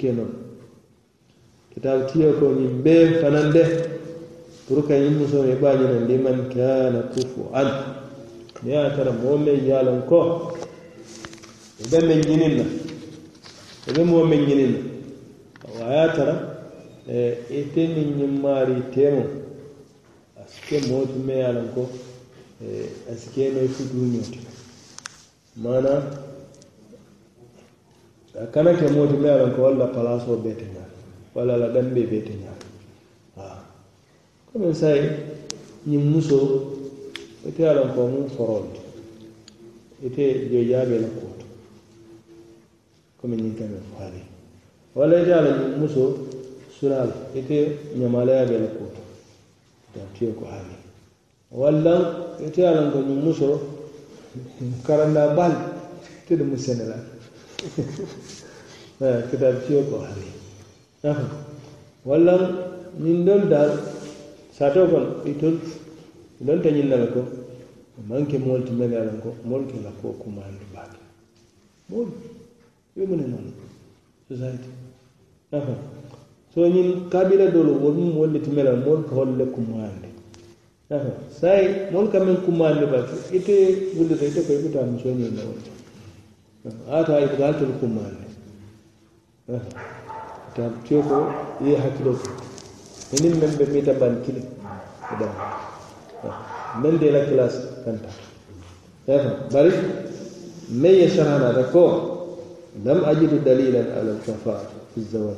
ke non kitabu tiyo ko ñiŋ bee fanaŋ de pour ka ñiŋ musoo i baa ñina liman kana kufu. An niŋ ye a tara moo meŋ ye a loŋ ko i be meŋ ñiniŋ na i be moo meŋ ñiniŋ na a ye a tara ite niŋ ñiŋ maari teemo a si ke moo ti meŋ ye a loŋ ko a si ke no futuu ñoo ti maanaam a kana ke mooti me alan ko walla palasoo beete ñaa walla la ɗambe beete ñaa waaw komin sayi ñiŋ musoo ite alan ko muŋ forolti ite joojaabe la kuwoto komi ñiŋ kame faari walla ite ala ñiŋ musoo sulal ite ko to kuwoto tiyo ko haami walla ite alan ko ni muso karanda bal ite ɗumu senelal sene la kitaab tiyo ko haali walla ñiŋ doolu daal saatoo kono itol ilonta ñiŋ na le ko maŋ ti mene ye a ko moolu la kuwo kumaandi baake moolu yo mu ne society. So ñiŋ kabila doolu wolu mu ti mene la moolu ka wolu le kumaandi nafa saayi moolu ka ite wulita ite ko i butaa musoo ñiŋ na ata ay ko altul kumman ta ce ko yi men be mita ban kili da men de la class kanta ya bari me ya shahana da ko lam ajidu dalilan ala al-kafara fi zawaj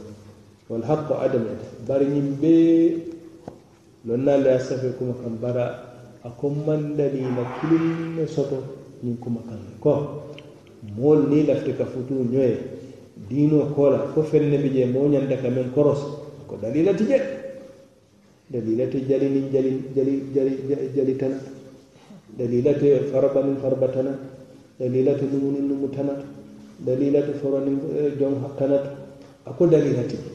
wal haqq adam bari nim be lonna la safe kuma kan bara akon man dalila kilin soto nin kuma kan ko moolu niŋ lafita ka futuu ñoŋ ye diinoo koo la fo feŋ ne bi jee moo ñanta ka meŋ korosi ko dalila ti je. Dalila ti jali niŋ jali jali jali jali tana dalila ti faraba niŋ faraba tana. Dalila ti numu niŋ numu tana. Dalila ti foro niŋ eh, joŋ tana a ko dalila ti je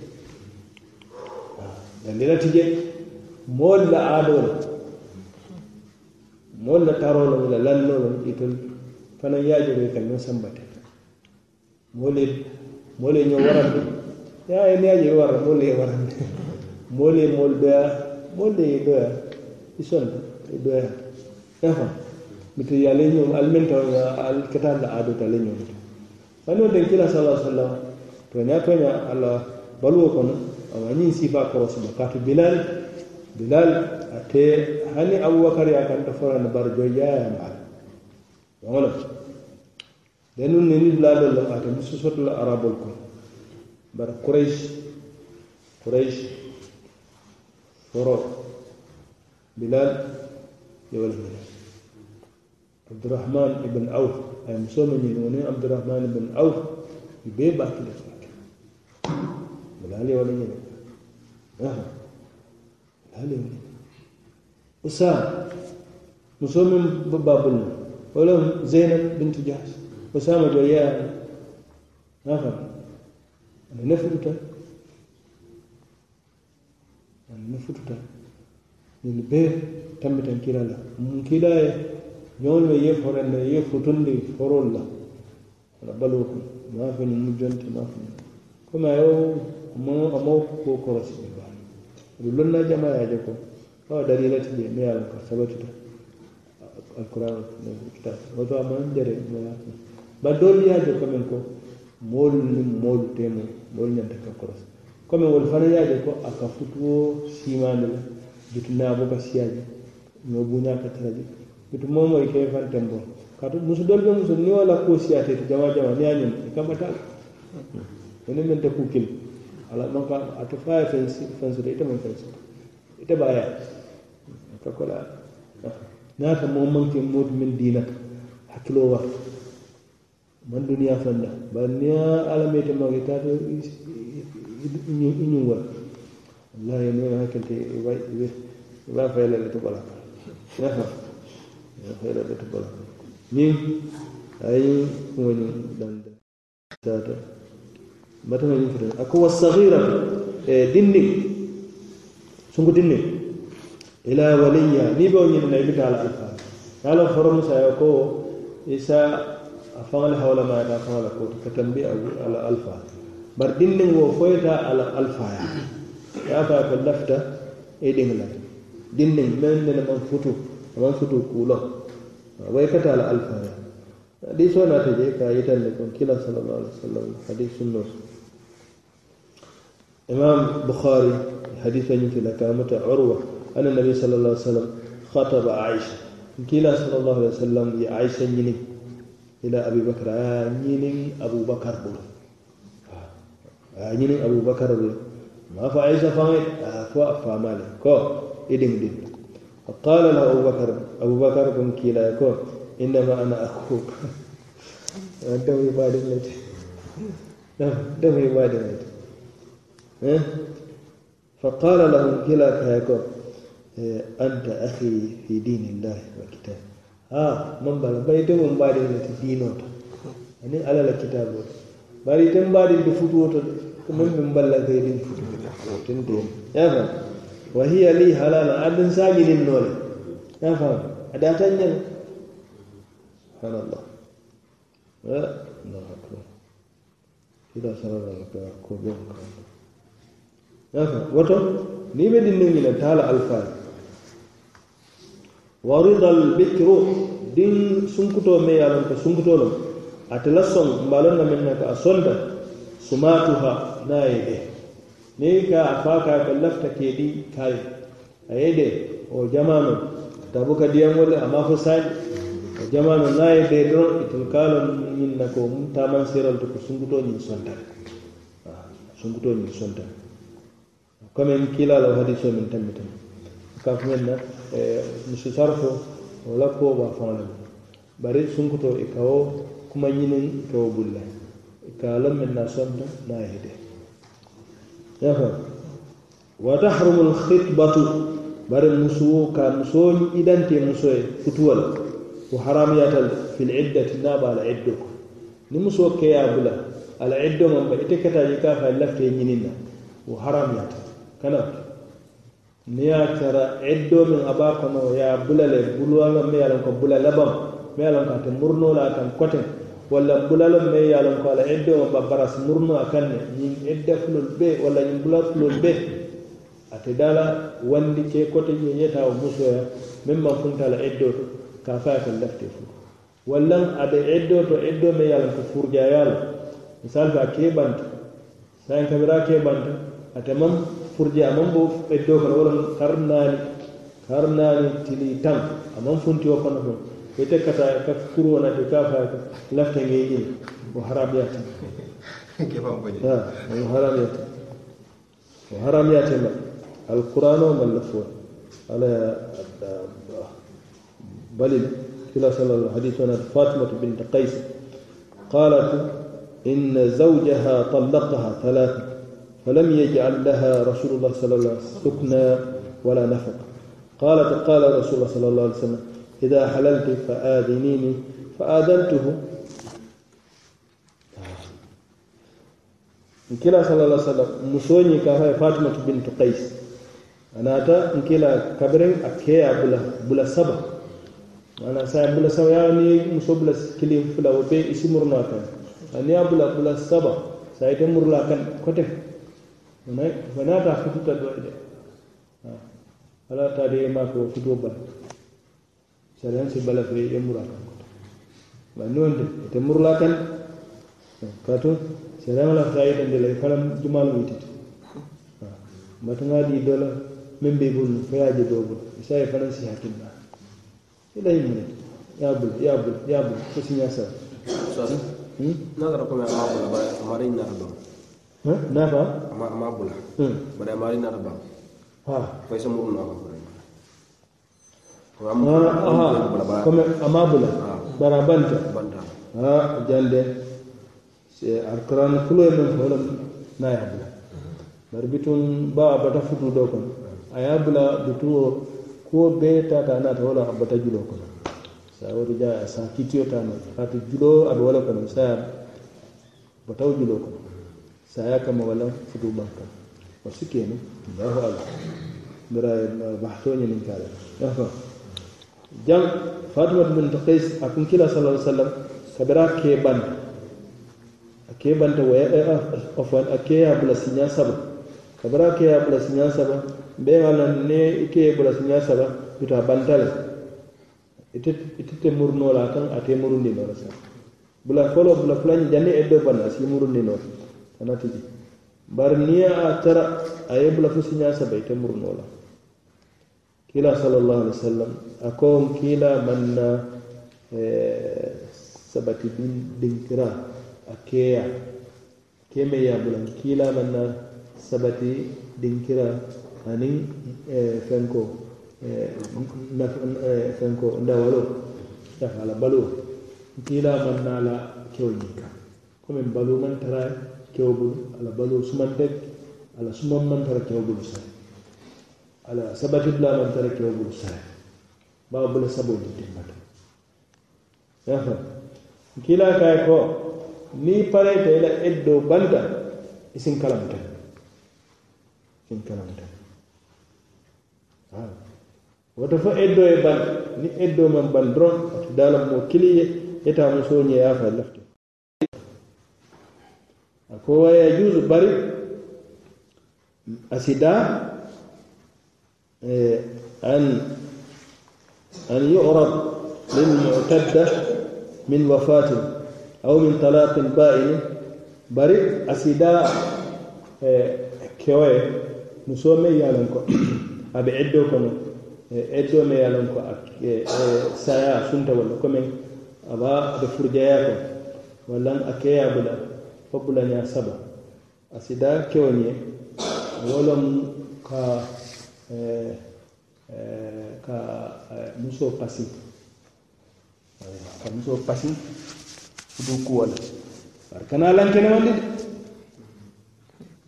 dalila ti je. Moolu la aadoo la moolu la taroo la la lannoo la itol fanaŋ ye a joro ka ñoo sambate moolu ye moolu ye ñoo warandi yaa ye niŋ ye a je i warra moolu ye warandi moolu ye moolu doya. Moolu ye doya. I sonta i doya yafa miti ale ñoom ali meŋ taw ali keta la to bani wo teŋ kila sala sallam toña toña alla baluwo kono awa ñiŋ sifa korosi ba kaatu bilal bilal ate hani abubakar ye a kanta forana bari joy yoŋo le denu niŋ dulaadoolu le maata ni sosotu la arabolu kono bari kurayisi kurayisi foro bilal yewo le mene abdurahman ibn auf a ye musoo me ñiniŋo niŋ abdurahman ibn auf i bee baaki le faata bilal yewo le ñine bilal yewo le ñine usama musoo meŋ ba baabulu ولهم زينب بنت جحش وسامد وياه نفر أنا نفرت أنا نفرت من بير تم تنكيلا لا من كلا يوم يفر أن يفرتن لي فرول لا ربلوكم ما في المجنت ما في كما يو أمو أمو كو كرسي بالبان دلنا جماعة جكم هذا دليلة جميع الكسبة تتحدث alquran kitab. Woto a maŋ jere moya kuma bari doolu ye a je commen ko moolu niŋ moolu teemo moolu ñanta ka korosi comme wolu fanaŋ ye a je ko a ka futuo siimaandi la bitu naabo ka siya je ñoo buuñaa ka tara je bitu moo moyi ke fan tembo. Kaatu musu doolu be musu ni wo la kuo siyaate ti jama jama ni ye a ñiŋ i ka bataa ene men te kuu kili ala man ka ate faaye fen fen feŋ suta ite maŋ fen suta ite baa yaa ka kola. naata moo manke mootu min diinaka hakkiloo wa. Man duniya fanda. Bari ni ala meyte maako itaata i ñun wala wallahi mino hakkilte iba faylale to bala. Yaha faylale to bala. Ñin ayi woni dande. Tata batana ñin fotan ako wa sahiratu e dinni sungu dinni. Ila waliya ni ɓe o ñinina i bita ala alfa ala foro musa yo ko isa a faŋale hawlamayata a faŋala koto ka tambi ala alfa bari dindiŋ wo foyita ala alfaya ye a faya ko lafita e diŋ la dindiŋ meŋ nene maŋ futu amaŋ futu kuuloŋ way kata ala alfaya hadiso naata je ka yitandi kon kila sallallahu alaihi wasallam hadis sunno imam bukhari hadiso ñinti la kamata urwa أن النبي صلى الله عليه وسلم خطب عائشة. كلا صلى الله عليه وسلم يا عائشة نيني. إلى أبي بكر. آه، نيني أبو بكر بلو آه، نيني أبو بكر بلو ما فعيسى فاين آه، فوا فامالي كو إدم دم قال له أبو بكر أبو بكر بن كلا كو إنما أنا أخوك. دمي يبادل لك دمي يبادل لك فقال لهم كلا كايكو Eh, anta ahi fi dinillahi wa kitabe ha man bala bari ite mon mbaɗinati diinoto. Anin alala kitabo to bari te mbaɗi mbaɗinde futuwoto de ko min min mballakay ɗin futuwoten ɗum yafam wa hiya li halala aɗen sañininnole yafam aɗa tanñana subhanallah. Allahu akbar. Ila sararaka ko ɓen ka yafam woto ni ɓe ɗin nengina taala alfaali. waridal bikru din sunkuto me yalon ko sunkutolom atela son mbalonna min na ka a sonda sumatuha naye de. Ni ka a faka ka lafta keɗi kaye aye de o jamano tabu ka tabuka diyamole ama fo saji o jamano naye de don e itel kalon min na ko mum taman seral to ko sunkuto ñin sonta. Sunkuto ñin sonta. Comme en kilala hadiso min tammitama kafumen na E misi sarfo o la ba faŋo le bari sunkuto e i e ka wo kuma ñiniŋ i ka wo bulla. I ka a loŋ meŋ na sonta naŋ a hite yafa wa tahrumu alkhitbatu bari musuwo ka musoo idante muso ye futuwa la wo haramuyata le fil iddati na ba a la iddo ko. Ni musoo keya bula a la iddo maŋ ba ite keta je ka fa lafita ye ñiniŋ na wo haramuyata kana niŋ ye tara eddoo miŋ a be a kono ye a bula me ye ko bula labaŋ me ye a loŋ ko ate murunoo la a kaŋ koteŋ walla bulalo me ye ko a la eddoo ma ba barasi murunoo a kaŋ ne ñiŋ edda fulolu bee walla ñiŋ bula fulolu bee ate daa la wandi ke kote je yeta wo musoya meŋ maŋ funta la eddoo to ka fa ka lafite futu wallaŋ a be eddoo to eddoo me ye ko furjaayaa la misali fe a kee banta saayiŋ kabira a kee banta ate maŋ furje aman bo ɓeddo kono wolon karnani karnani tili tan aman funti o kono kon ite kata ka kuro nati ka fa lafta ngejin o haramyata o haramyata o haramyatema alquran o malla fo ala balil kila sallallahu hadith ona fatimatu bint qais qalat إن زوجها طلقها ثلاثة فلم يجعل لها رسول الله صلى الله عليه وسلم سكنا ولا نفق. قالت قال رسول الله صلى الله عليه وسلم إذا حللت فآذنيني. فآذنته. نكلا صلى الله عليه وسلم مسوني كافة فاطمة بنت قيس. أنا أتا نكلا كبرين أكيا بلا بلا سبا. أنا سأ بلا سبا يعني مسو بلا كليم فلا وبي اسمه رناكن أنا أبلا بلا سبا. سأيتمر لكن كتير banata fututa do ide ala ta de ma ko futo ba saran si bala fe e mura kan ba non de te murla kan kato saran la fa ide de le kalam jumal wuti matanga di dola men be bul fe aje do bul sai faran si hakin ba ila yi mun ya bul ya bul ya bul ko sinya sa na ga ko me ma ba ba mari na do nafa ama ama bula. Bari amari nata ba fay sa murun ako comme ama bula bara banta. Banta. Ha jande. C'est alquran kulo e men holam na ya bula. Bar bitun ba bata futu do kon. Aya bula bitu ko be tata nata wala bata julo kon. Sa woto ja sa kitiyo tano ata julo aɗa wala kono sa bataw julo kono saya kama walan fudu banka wa suke ne da ko ala mira bahto ne min kala yafa jam fatima bin qais akun kila sallallahu alaihi wasallam kabira ke ban ke ban ta waya a afwan ake ya bula sinya saba kabira ke ya bula sinya saba be ngalan ne ke bula sinya saba ita bantale ita ita murno la kan ate murunde no rasa bula folo bula fulani janne eddo ban asi murunde no anati je bari niŋ a tara a ye bula fo siñaa saba ite murunoo la kiila salallahu alai wa sallam a ko n kiila maŋ na sabati dinkira a keya keme me ye a bula sabati dinkira aniŋ eh, fenko eh, eh, fenko ndawalo dafala baloo n kiila maŋ na a la kewo ñiŋ kaŋ balu man tara kewo bulu ala baluwo sumantek ala suman man tara kewo ala sabati bula man tara kewo bulu sa ba bula sabo dimbata yafa kila kay ko ni pareta ila eddo banta isin kalamta isin kalamta woto fo eddo e ban ni eddo man ban dron dalam mo kiliye eta mo soñe yafa lafte ako wayajuzu bari asida e, an an yurad lilmutadda min wafatin aw min talaqin ba'ini. Bari asida e, kewoye muso me yalon ko aɓe eddo kono e, eddo me yalon ko saya sunta walla komin aba aɓe furjaya ko wallan a keya bula fo bulaña saba. Asida kewo ñe wolom ka eh, eh ka eh, muso pasi ka muso pasi du kuwo la kana de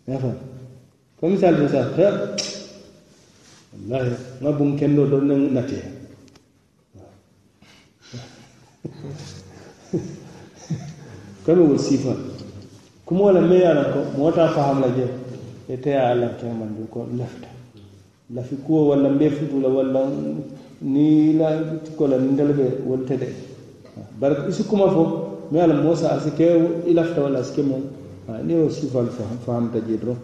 yafam fo kendo ɗon kumo la me ye a loŋ ko moo ta faham la jee ite ye a lafi mandu ko lafita lafi kuwo walla mbe futu la walla ni la ko la ndel be wol tede bari isi kuma fo me ala mosa asi ke i lafita walla asi ke moom ni wo sifal fahamta jee doroŋ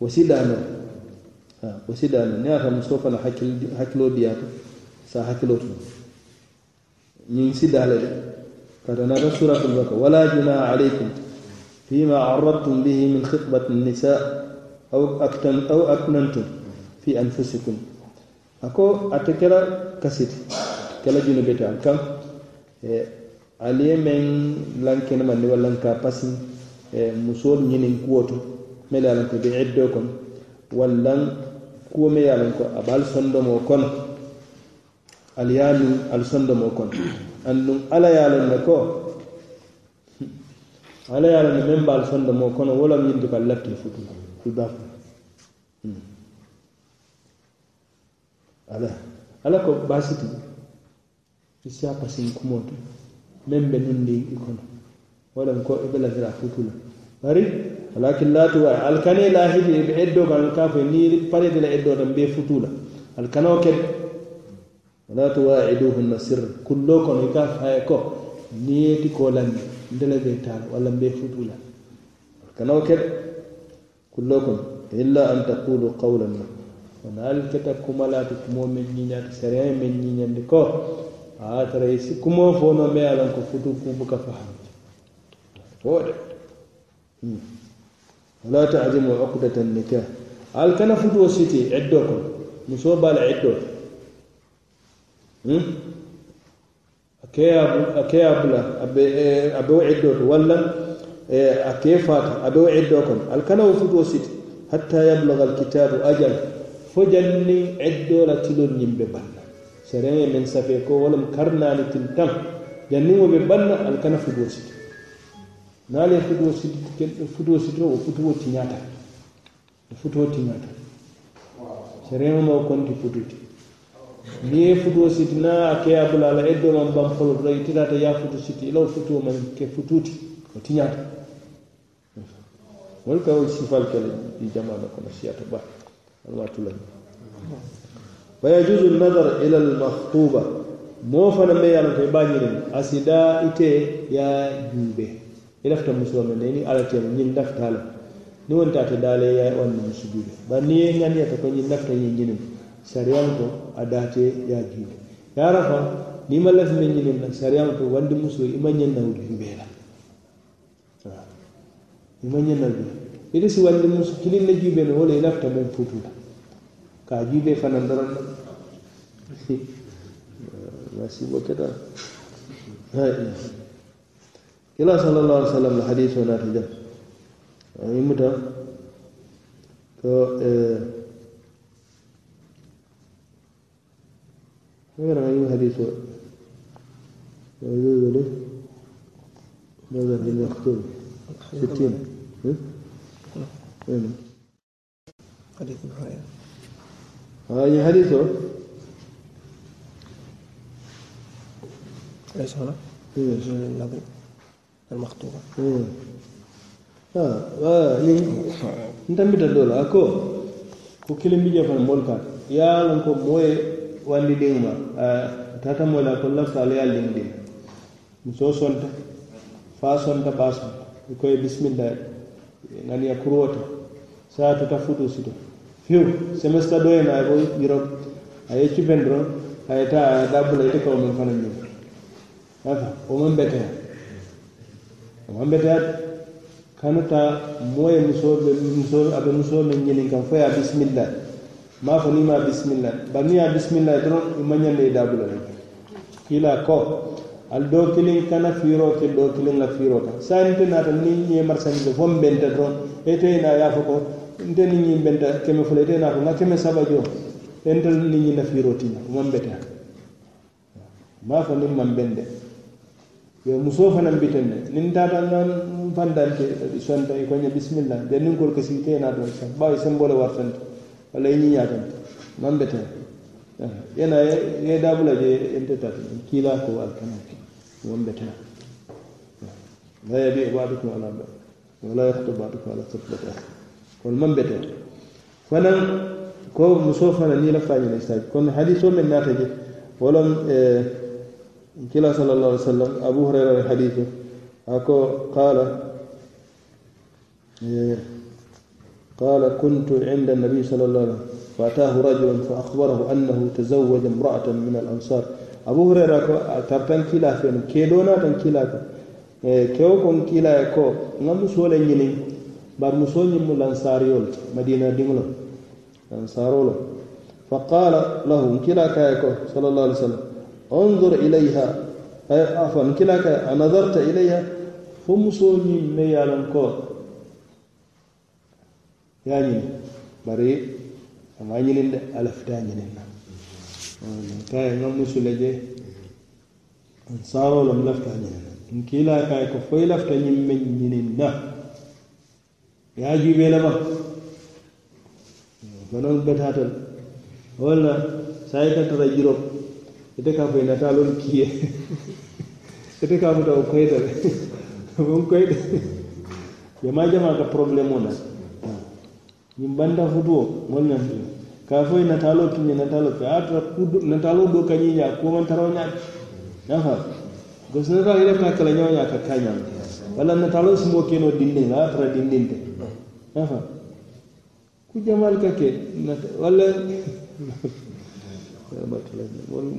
wo sidaano wo sidaano ni ata musoo fana hakkiloo diyaata sa hakkiloo tuma ñiŋ sidaa le de kata nata suratul baka wala junaa alaykum فيما عرضتم به من خطبة النساء أو أكتم أو أكننتم في أنفسكم. أكو أتكلا كسيت. كلا جنوبيت كم؟ aliye meŋ laŋ kenema ni walla ka pasiŋ musool ñiniŋ kuwo to mele ye a loŋ ko be iddoo kono wallaŋ kuwo me ye a loŋ ko a be ali sondomoo kono ali ye a nuŋ ali sondomoo kono anduŋ alla ye a loŋ ne ko ala ye a la ni meŋ be ali moo kono wo laŋ ñinti ka latti futu. I hmm. ala. Ala ko baasiti i si a pasiŋ kumoo to meŋ be nundi i kono wo laŋ ko ibe lafira futu la. Bari walakin la tuwa. Alikane lahidi i be eddoo kaŋ ka fo niŋ parete la eddo tan be futu la. Alikanoo ke wala tuwaiduhunna sirra kullo kono i ka faye ko. Niŋ ye ti koo laŋ ndele be tal wala be futula alkano ke kullo kono illa an taqulu qawlan wona al keta kumalati kumo men ñiñata sariya men ñiñandi ko. A tara si kumo fo no me alan ko futu kubuka fahamti woɗe wala tazimu uqdata nikah. Al kana futuo siti eddo ko muso bala eddo ke a bula a e, wo iddo to walla e, a ke fata a be wo iddo kono ali kana wo futuwo siti hatta yablaga alkitabu ajal fo janni eddola tilol ñiŋ banna sereŋ ye meŋ safe ko wo karnani karnaani tin taŋ janniŋ wo be banna alkana futuo siti. Naale futuo siti futuwo sitiro wo futuwo tiñaata. Wo futuwo tiñaata. Sereŋo ma konti fututi. Ni ye futuo siti na a keya bula ala eddo man ban folo to ititata ya futu siti. Ilaw futuo man ke fututi o tiñata wol ka wol sifal kele di jamana kono siyata ba alma fa yajuzu nadar ila almakhtuba mo fana me yalan koye bañire asida ite ya juube i lafita musoo men ni ala te ni lafita la ni wonta ate ya ye wanni musu juube bari ngani ye ŋaniyata ko ni lafita ni ñiniŋ sariyan ko adate ya juuɗe yara fam ni mallafi men ñinin nag sariyama to wande muso ima ñannawdu yimɓeela ima ñannawdu ede si wande muso kilin ne juuɓe no wole ilafta mum futula ka juuɓe fanan doron na masibo keta kila sallallahu alaihi wasallam hadith wana tajam imuta to eh, غير أيوة حديث ويجوز له ماذا في المختوم ستين. وين حديث هريرة هذا حديثه إيش هنا؟ النظم المخطوبة ها ni ntambi ta dola ako ko kilimbi jafan molka yalan ko moye walli diŋma ah, tata moo la kolla faaloya liŋ diŋ sonta faa sonta baa sonta i koye bisimillahi ŋaniya kuruwo to saa tuta futu sito fiw semesta doye na ko jiro a ye cupen doroŋ a ye taa a ye daa bula afa wo maŋ beteya wo maŋ beteya kanuta moo ye be musoo a be musoo meŋ ñiniŋ kaŋ fo ye ma fo ni ma bismillah bari ni ya bismillah dɔrɔn i ma ɲande i dabula la kila ko al do kelen kana fiiro ke do kelen la fiiro kan sani te naata ni ñe marsandi fo mbenta dɔrɔn ete na ya fo ko nte ni ñi mbenta keme fula ete na ko nga keme saba jo entel ni ñi na fiiro tina ma mbeta ma fo ni ma mbende yo muso fana mbitende nin tata nan fandante sonta i koña bismillah de nin kol kasi te na do sa bawi sembole wartante walla e ñiñaten man beten ena ye dabula je entetat kiila ko alkanake won beten la yabi badukum ala ba wala yahtu badukum ala suflati akhi kono man beten fanan ko muso fana ni lafañina isaji kono hadise o men ta je wolon eh, kila sallallahu alaihi wasallam abu hurayra ne ako qala eh, قال كنت عند النبي صلى الله عليه وسلم. فأتاه رجل فأخبره أنه تزوج امرأة من الأنصار. أبو هريرة ترتن كلا فين؟ كيدونا تن كلا كيو كون كلا كو. نم سولة نيني بار مسول نيم الأنصاريول مدينة دينغلو أنصارول فقال له كلا كايكو صلى الله عليه وسلم. أنظر إليها. عفوا كلاك نظرت إليها. ye a ñini bari a ma ñinin de a na. Kaye ŋa musu le je n saaroo lom lafita na. Nkiila kaye ko fo i lafita ñiŋ meŋ na. Ye a juubee le ma konoŋ betaata le walla tara jiro. Ite ka fo i nataa kiye. Ite ka futa wo koyita le fo ka problemu na yimbanda futuo ngolna fiyo ka fo natalo kiñe natalo fe ata natalo do kañiña komantaraña nafa. Gosnata irefna kala ñoña ka kañam walla natalo sumo keno dindin la atara dindinte nafa. Ku jamal ka ke walla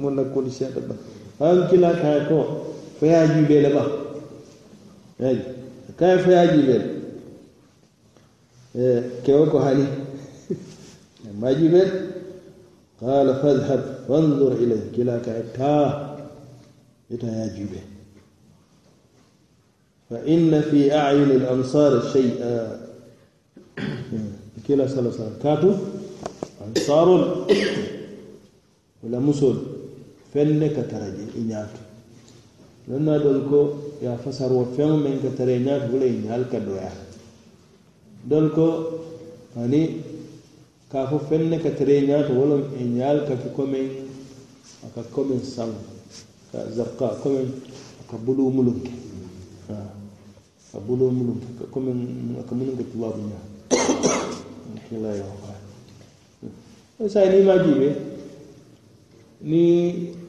mon nakkolu seeɗa ba an kila kaya ko foya juɓele ba. Ayi kaya foya juɓele إيه، كيوك هالي ما جبت قال فاذهب فانظر إليه. كلا كأتا يتياجبه فإن في أعين الأنصار شيئا. كلا صلى الله كاتو أنصار ولا مسل فنك ترجي إنياتو لنا دلكو يا فسر وفهم منك ترينات ولا إنيالك كدوية donc ani ka fo fenne ka tere ñaato wolom e ñaal kake commen aka commen saŋ ka zarka commen aka buluu mulum. Ke aka buluu mulum ke ka commen aka munum ke tubaabu ñaa alhamdulilahi waqa sa ni ma jiibe ni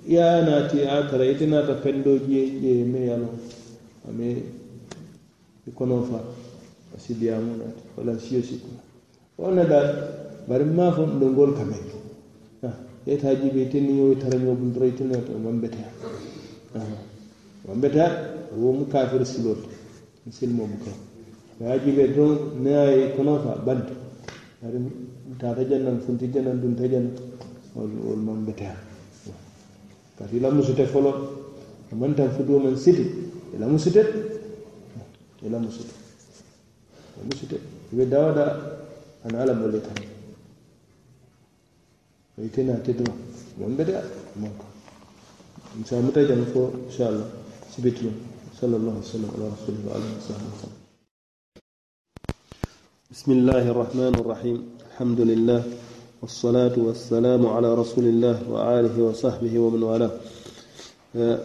ya naati a tara ite naata fenndo jeeƴe me yalo ame i kono fa. wasidiyamuɗat wala siyosikuna wonnaɗa barima fo ɗo ngol kamen yetaji ɓe tenniyo e tarañobum doroy tenno to mambetea mambetea womu kafir silolto silmo buka waji ɓe ton nayi konofa banto ari tata jannan funti jannan ɗum tajana wol mambetea kadi lamusute folo amantan futuwomen siti e lamusute e lamusute بسم الله الرحمن الرحيم الحمد لله والصلاة والسلام على رسول الله وآله وصحبه ومن والاه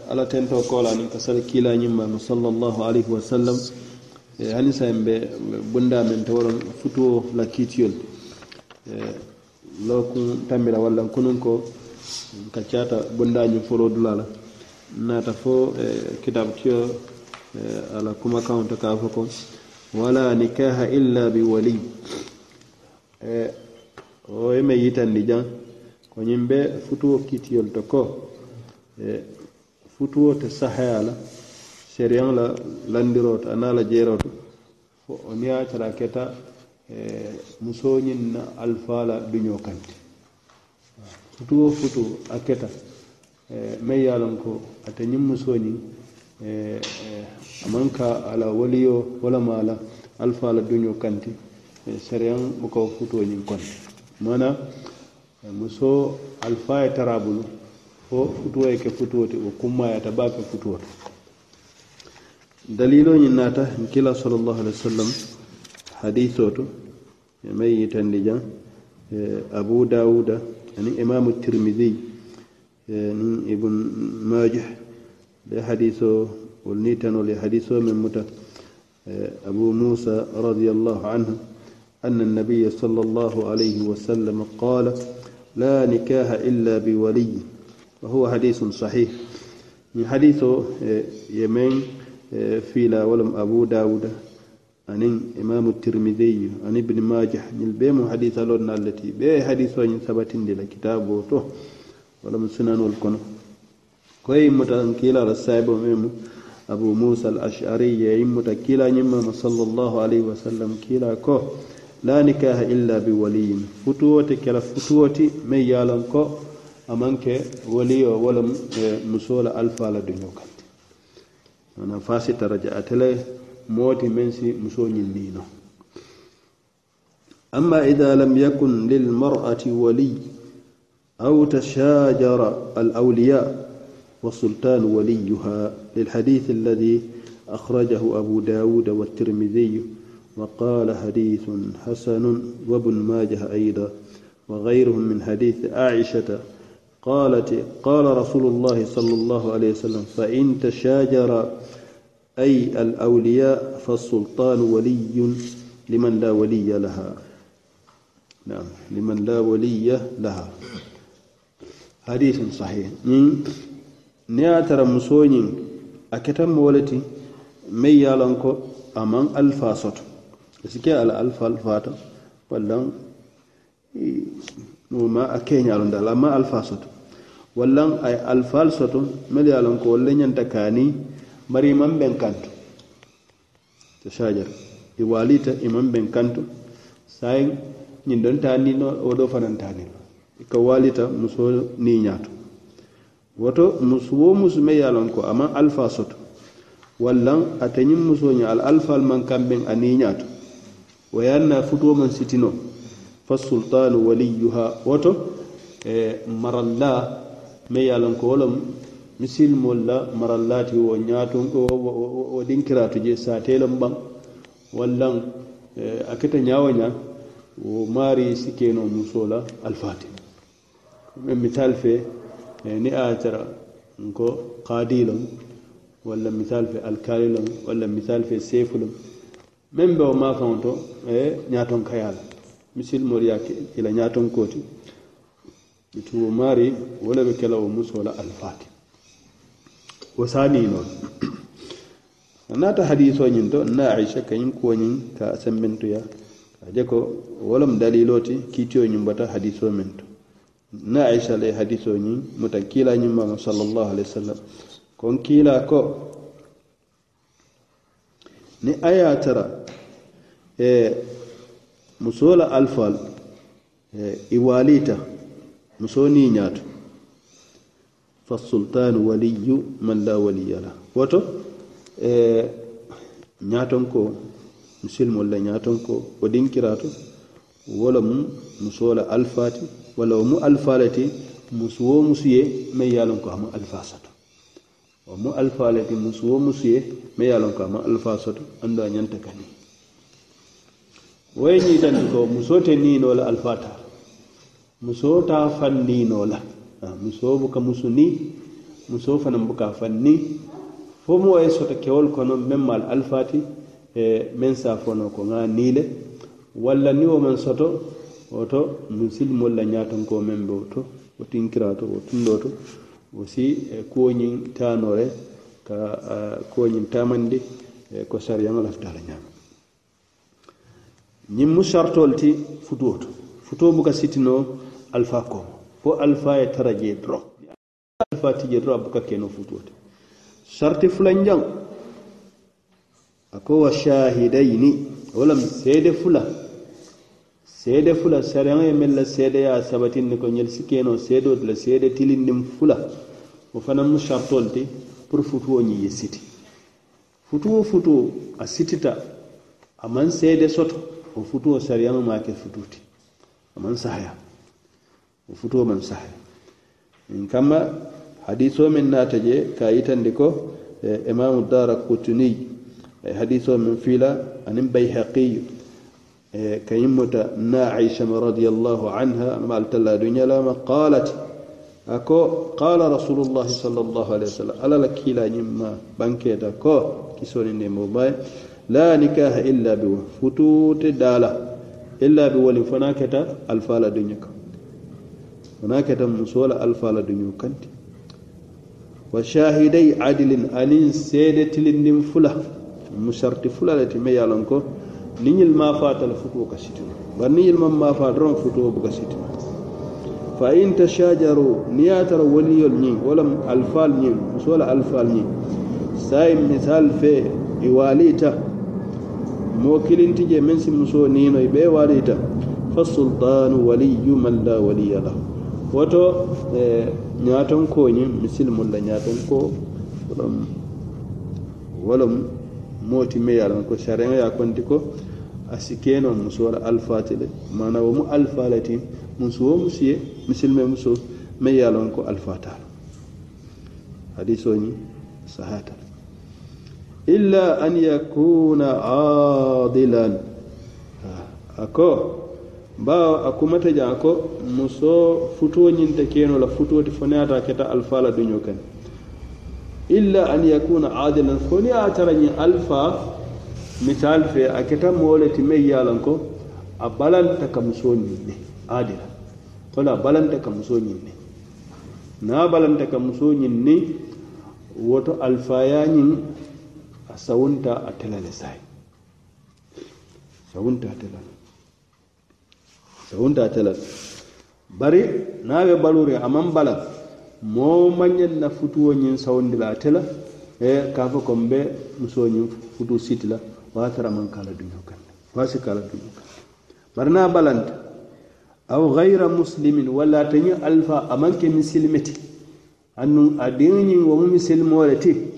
على تنتو قول عن صلى الله عليه وسلم e hanisa ɓe bunda men futuo la kiitiyol e lokun tambira walla kunun ko ka cata folo dulala. Nata fo e kitab tiyo ala kuma kawta ka fo ko wala nikaha illa bi wali. O yeme yitandi jan ko ñim ɓe futuo kiitiyol to ko futuwo te sahaya la seriyaŋ la landiro to a la jeeroo to fo niŋ ye tara keta e, musoo ñiŋ na alfa la duñoo kanti futuwo futu a keta e, meŋ ye a loŋ ko ate ñiŋ musoo ñiŋ e, e, a maŋ ka a la waliyo wo lama a la alfa la duñoo kanti e, seriyaŋ buka wo futuo ñiŋ konti mana e, musoo alfa ye tara bulu fo futuo ye ke futuo ti wo kummayata baa ke futuo. ti dalilo ñiŋ naata kila salallahu alih wa sallam hadiso to e maŋ yitandi jaŋ abu dawuda aniŋ imamu tirmidi niŋ ibn majah le hadiso wol ni tanol ye hadiso meŋ muta abu musa radiallahu anhu أن النبي صلى الله عليه وسلم قال لا نكاح إلا بولي وهو حديث صحيح من حديث يمين فيلا ولم أبو داود. عن إمام الترمذي. عن ابن ماجه. البيم حديث لنا التي بي حديث وين ثبت لكتابه تو ولم سنن الكون كوي متنكيلا رسائب ميم أبو موسى الأشعري. متكيلا نمم صلى الله عليه وسلم. كيلا كو. لا نكاح إلا بولي. فتوتي كلا فتوتي. من يالن كو amanke waliyo wala e musola alfa la duño kanti ana fasi taraja atele moti men si muso ñinnino أما إذا لم يكن للمرأة ولي أو تشاجر الأولياء والسلطان وليها للحديث الذي أخرجه أبو داود والترمذي وقال حديث حسن وابن ماجه أيضا وغيرهم من حديث عائشة قالت قال رسول الله صلى الله عليه وسلم فإن تشاجر أي الأولياء فالسلطان ولي لمن لا ولي لها. نعم لمن لا ولي لها. حديث صحيح. نياتر مسونين أكتم ولتي مي يالنكو أمان ألفا سوتو. سكي على ألفا الفاتا ولا ma a keñaalondi ala ma alfa soto. Wallan ay alfaal soto mele ye ko walla ñanta kaani bari iman ben kantu. To sajar i waalita iman ben kantu. Sayi ñin don taanino o do fanantaanino ka walita muso ni niñaato woto muso muso me yalon ko ama alfa soto. Wallan atanyin muso ña al alfaal man kamben a niñaato wayanna futuwo man sitino. fasultanu waliyuha. Woto e maralla me ye lon ko wo misilmol la marallati wo ñaatun wo ɗinkiratu je satelon ɓaŋ wallan e, a keta ñawoña wo maari sikeno muso la alfatima men misal fe e, ni a tara ko kadilon walla misal fe alkalilon walla misal fe sefulon men ɓe o mafaŋo e ñaton kayala misilmolu ye ila ñatonko ti itu wo maari wo le be ke la wo wo saanii noo naata hadiso ñiŋ to nna aicha ka ñiŋ ka sembentuya ka ko wo lemu daliloo ti kiitiyo ñiŋ bota hadiso meŋ to nna aicha la hadiso ñiŋ muta kiila ñiŋ maŋo salallahu alaihi wa sallam kon kiila ko ni aya ye a tara eh, musoo la e i waaliita musoo niŋ ñaato fasultanu waliyu man la waliya la woto e ñaatonko musilmol la ñaatonko wo dinkirato wala mu musoo la alfaati walla wo mu alfa le ti musu wo musu ye meŋ ye a loŋ ko a alfa soto wo mu alfa le ti musu wo musu ye meŋ ye a loŋ ko a alfa soto andu a ñanta kaniŋ wo ye ñiitandi ko musoo te niinoo la alifata ta fanninola ah, muso buka musu ni musoo fanaŋ buka fanni fo moo ye sota kewol kono meŋ maal alifati e meŋ se a ko ŋa niile walla ni wo maŋ soto woto musilimolu la ñaatonko meŋ be wo to wo tinkiraa to wo tundoo to wo si e kuwo ñiŋ taanoo re ka kuwo ñiŋ taamandi e ko sariyaŋo lafita a la ñaama ñiŋ mu sartol ti futuo to futuo buka sitino alfa komo fo alfa ye tara jee doroŋ alfa ti jee doroŋ a buka keno futuo ti sarti fulanjaŋ a ko wa shahidaini wo lam seede fula. Seede fula sariyaŋo ye meŋ la seedeya sabatinni ko ñel si keno seedoo ti la seede tilindiŋ fula. Wo fanaŋ mu sartol ti pour futuo ñiŋ ye siti. Futuo futuo a sitita a maŋ seede soto. Wo futuwo sariyaŋo maa ke futuu ti a maŋ sahaya wo futuwo maŋ sahaya in kamma hadiso min naata je ka yitandi ko e imamu dara kutuniy e hadiso min fiila anin bayhaqiyu e ka yimmota na aishama radiallahu anha ma altalla duñalama qalat ako qala rasulullahi sall llahu alih wa sallam alala kiila ñimma banketa ko kisoni ndemo baye adilin anin seede tilindin fula mu sarti fula le ti me ye lon ko niñil ma fata la futuwo ka sitino bari niñil man ma fa doron futuwo buka sitino fa in tashajaru ni ye tara waliyol ñiŋ wo lam alfal ñiŋ muso la alfal ñiŋ sayi misal fe i walita moo kilinti je meŋ si muso niino i bee walita fa sultanu waliyu man la waliya lahu woto ñaaton ko ñiŋ misilimolu la ñaaton ko wolom wolom mooti me ye ko sariyaŋo ye a konti ko a si keenoo muso la alfaati le wo mu alfaa le ti musu wo musu ye misilime muso me ye a loŋ ko alfaataa la hadisoo ñiŋ sahaata le illa an yakuna adilan. Ako ba akumata ja ko muso futuo ñinta keno la futo ti fone ata keta alfa la duño kan illa an yakuna adilan foni a tara ñi alfa misal fe a keta moole ti mey yalan ko a balanta ka muso ñin ne adila. To la balan balanta ka muso ñin ne na balanta ka muso ñin ni woto alfaya sawunta a telale sayi sawunta a tela sawunta a tela bari naŋ balure aman bala mo mañen na futuwo ñin sawundila la ate e ka fo ko mbe muso ñin futu sitila watara wo kala tara maŋ wasi kala duñoo kande bari na balanta aw gayra muslimin walla ate alfa a maŋ ke misilime ti a diŋo womu wo ti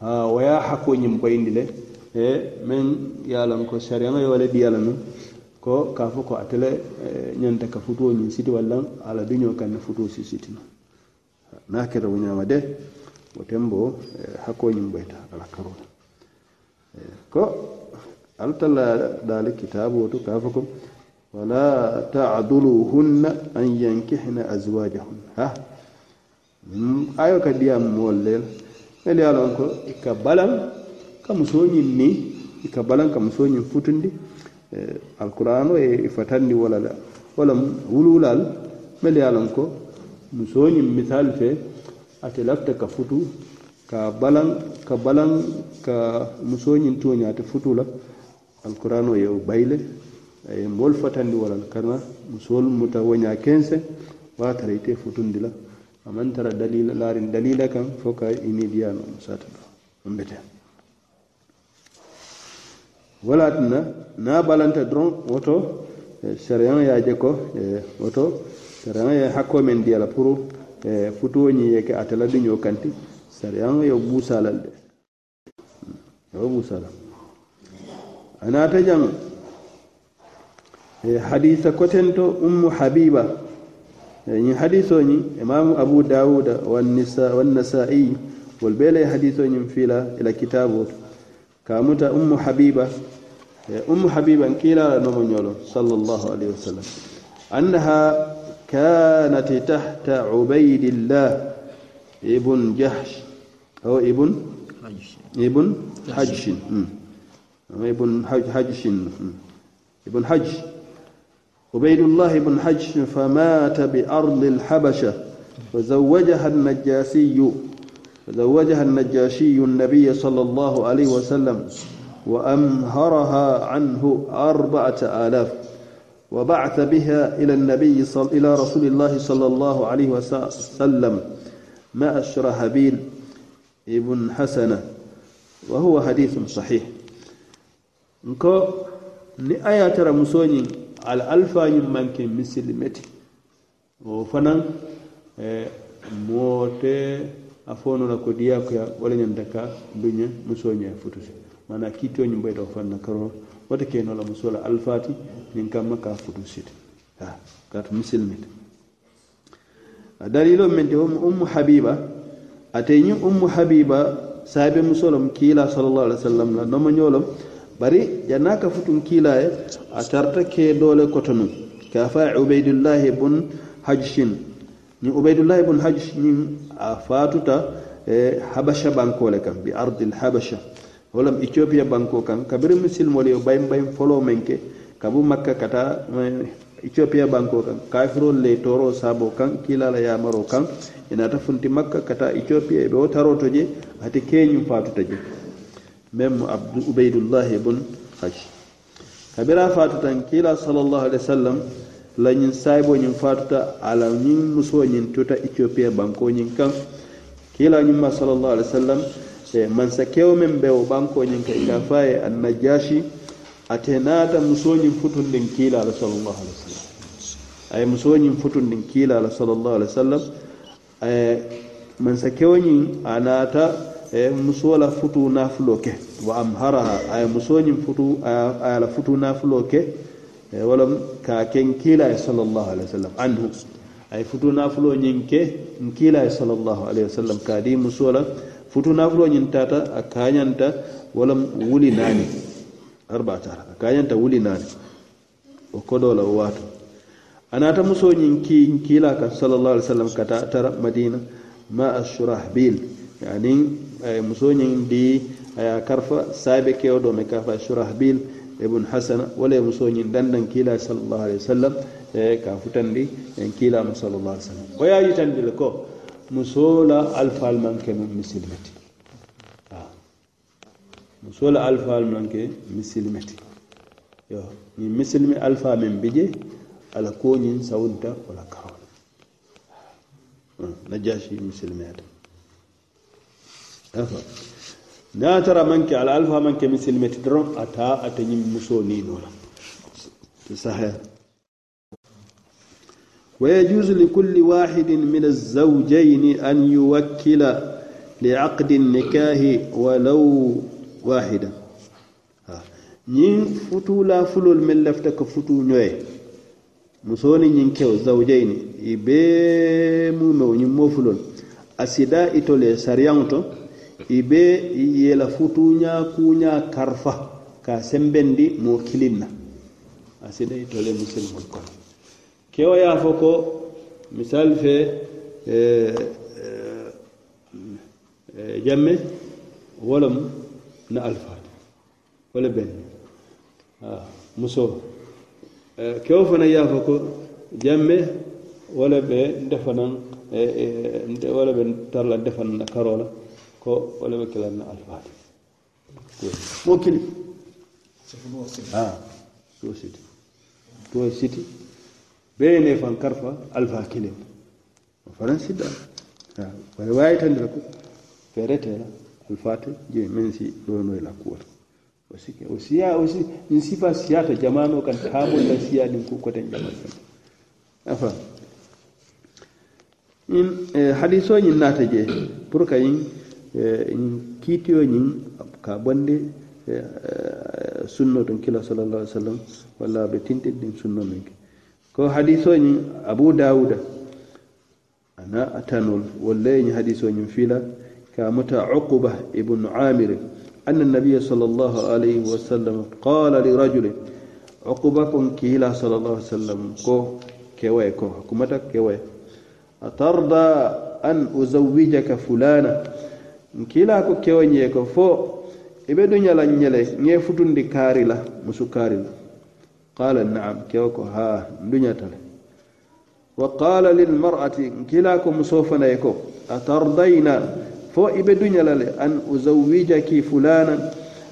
wo ye hakko ñiŋ koyindi le e meŋ ye ko sariyaŋo ye wo le diya ko ka fo ko ate le ka futuo ñiŋ siti walla a la duñoo kaŋ si sitima niŋ a keta wo de wo tembo hakko ñiŋ ala karo ko alla talla daali to ka fo ko wala taduluhunna an yankihna azwajahunna. Ha? Ayo ka diya ele ye a loŋ ko i ka balaŋ ka musoo ñiŋ futundi eh, alkurano ye eh, i fatandi wo la le walaŋ mele ye a loŋ fe ate ka futu ka balaŋ ka balaŋ ka musoo ñiŋ tuo futu la alkurano ye wo bayi le fatandi wo la le karina kense wo a futundi la. Aman tara dalila larin dalila kan foka ini diyano musata do mbete wala tuna na balanta dron woto sariyan ya je ko woto sariyan ya hakko men diyala pour futuwoñi yeke atala duño kanti sariyan yo busalal de yo busala. Anata jang hadisa kotento ummu habiba يعني حديثوني إمام أبو داود والنساء والنسائي والبيلة حديثوني فيلا إلى كتابه كاموتا أم حبيبة أم حبيبة كيلا نمونيولو صلى الله عليه وسلم أنها كانت تحت عبيد الله ابن جحش أو ابن ابن حجش ابن حجش ابن حج عبيد الله بن حج فمات بأرض الحبشة فزوجها النجاشي فزوجها النجاشي النبي صلى الله عليه وسلم وأمهرها عنه أربعة آلاف وبعث بها إلى النبي صل... إلى رسول الله صلى الله عليه وسلم مع الشرهبيل ابن حسنة وهو حديث صحيح. نكو aya tara musoñin al alfañum manke misilimeti o fanan e moote a fonola ko diyakoya wala ñanta ka duña musoña futusi mana kittoñum ɓeyta o fanna karo wata kenola musola alfati nin kamma ka futu siti futusiti kata misilmiti a dalilo men te ummu habiba ateñin ummu habiba saabe musolom kiila sallallahu alaihi wa sallam la nomo ñolom bari yanaka futun kilaye a tarta ke dole kotonu ka fa ubaidullah ibn hajshin. Ni ubaidullah ibn hajsh ni a fatuta e habasha bankole kan bi ardil habasha. Walam ethiopia banko kan kabiri misilmol yo bayim bayim folo menke kabu makka kata e, ethiopia banko kan kafirol le toro sabo kan kilala yamaro kan inata funti makka kata ethiopia e ɓe o taroto je ate keñum fatuta je. même abdu ubaydullah ibn hashi kabira fatu tan sallallahu alaihi wasallam la ñin saybo ñin fatuta ala ñin muso ñin tuta ethiopia banko ñin kan kila ñin ma sallallahu alaihi wasallam e man sa kew men banko ñin kay ka an najashi atenata muso ñin futun din kila sallallahu alaihi wasallam. Ay muso ñin futun din kila sallallahu alaihi wasallam e, ay man sa kew anata e muso la futu nafulo ke wa amharaha aye musoñin futu ayala futu nafulo ke e walam ka ken kiila e sallllahu alih wa sallam anhu. Ay futu nafulo ñin ke n kiila e sallllahu alayhi wa sallam ka di musola futu nafulo ñin tata a kañanta walam wuli naani arbaata a kañanta wuli naani o koɗola o waato a naata muso ñin ki kiila kan sallllahu alih w sallam kata tara madina ma a surahbil anin muso ñin di aya karfa saabe kewo ɗo me kafa surahbil ibn hasana wala muso ñin dandan kiila sallllahu alih wa sallam e ka futandi en kiilama sallllahu alih w sallam o yayitandile ko musola alfal manke mum misilmeti musola alfal manke misilmeti yo ñin misilmi alfa men bije ala koñin sawunta wala karol najashi misilmeyata afa na tara manke al'alfa manke misil metidron a ta a ta yi muso musoo niinoo ta sahaya wa li kulli wahidin min alzaujaini an yuwakkila liaqdi nikahi walaw wahida. Ñiŋ futuu la fulol meŋ lafta ka futu ñoye muso ni ñiŋ kyau zaujaini i bee mumewo ñiŋ moo fulol. Asida itole sariyanto i be ye la futuñaa kuñaa karfa ka sembendi moo kiliŋ na a sida ito le musilimol kono kewo ye a fo ko misal fe jamme wolem na alfaati wala ben muso. Kewo fana ye a fo ko jamme wala be ndefanan wala be tarla ndefan na karola. Ko wala ɓe kilanna alfaati mo kili. To siti to siti be ne fan karfa alfa kilin o fanan sidda bare wayitandira ko. Feretela alfate je min si ɗonoyla kuwoto o sike o siya aussi min sifa siyata jamano kan tamolla siya ɗin ko koten jaman kan afa. In hadiso yin ñin naata je pour que ñin kiitiyo ñin ka bondi sunno ton kila sallallahu alaihi wasallam walla be tintin din sunno men ko hadiso ñin abu dauda ana atanol walla ñin hadiso ñin fila ka muta uqba ibn amir أن النبي صلى الله عليه وسلم قال لرجل عقبكم كيلا صلى الله عليه وسلم كو كوي كو حكومتك كوي أترضى أن أزوجك فلانا كيلا كو كوي نيكو فو ibe du ñala ñele ñe futundi kaari la musu kaari la qala naam kewo ko ha nduñatale wa qala lilmar'ati kila ko muso fanaye ko atardayna fo ibe duñala le an uzawijaki fulanan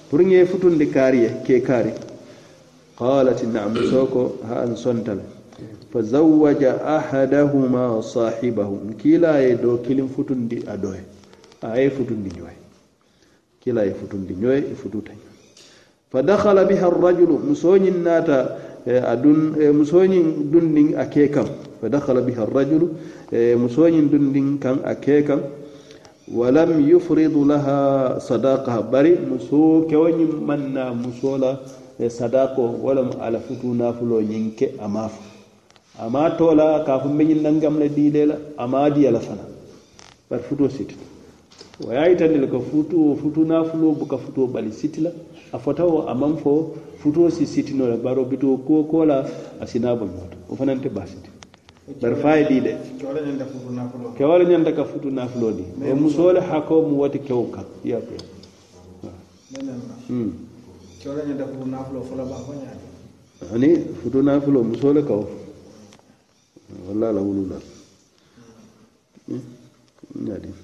pour ŋe futundi kaariye ke kaari qalat naam muso ko ha an sontale fa zawaja ahadahuma sahibahu kila ye do kilin futundi a doye a ye futundi ñoye. Kila ye futundi ñoye e fututa fa dakhala biha arrajulu musoñin naata adun musoñin dundin a e, ke kan fa dakhala biha arrajulu e, musoñin dundin kan a ke kan walam yufridu laha sadaqaha bari muso kewoñin manna musola e, sadako walam ala futu nafulo ñin ke ama fo ama tola ka fo mbeñin nangam la diile la ama diyala fana. Bari futo sitita o ye yitandile ko futu o futu nafulo buka futuo bali siti la a fota wo a maŋ fo futuo si sitino le bari o bituo kuo ko la a sina bo ñoto o fanaŋ te basiti bari fa ye di. De kewale ñanta ka futu nafulo di e musoo le hakoo mu woti kewo kaŋ iya ko hmm. ani futu nafulo musoo le kawo walla la wulula ñadi hmm.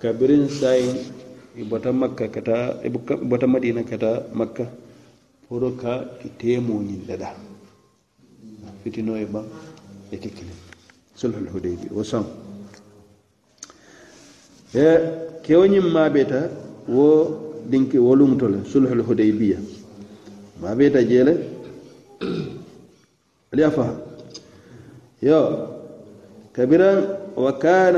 kabirin sayin i makka kata i madina kata makka poro ka itemo ñillada fitino e ba e kilin sulhul hudaybi wo sam e kewoñim maɓeta wo ɗinki wo lumtole sulhul hudaybiya maɓeta jeele aliya faha yo kabiran وكان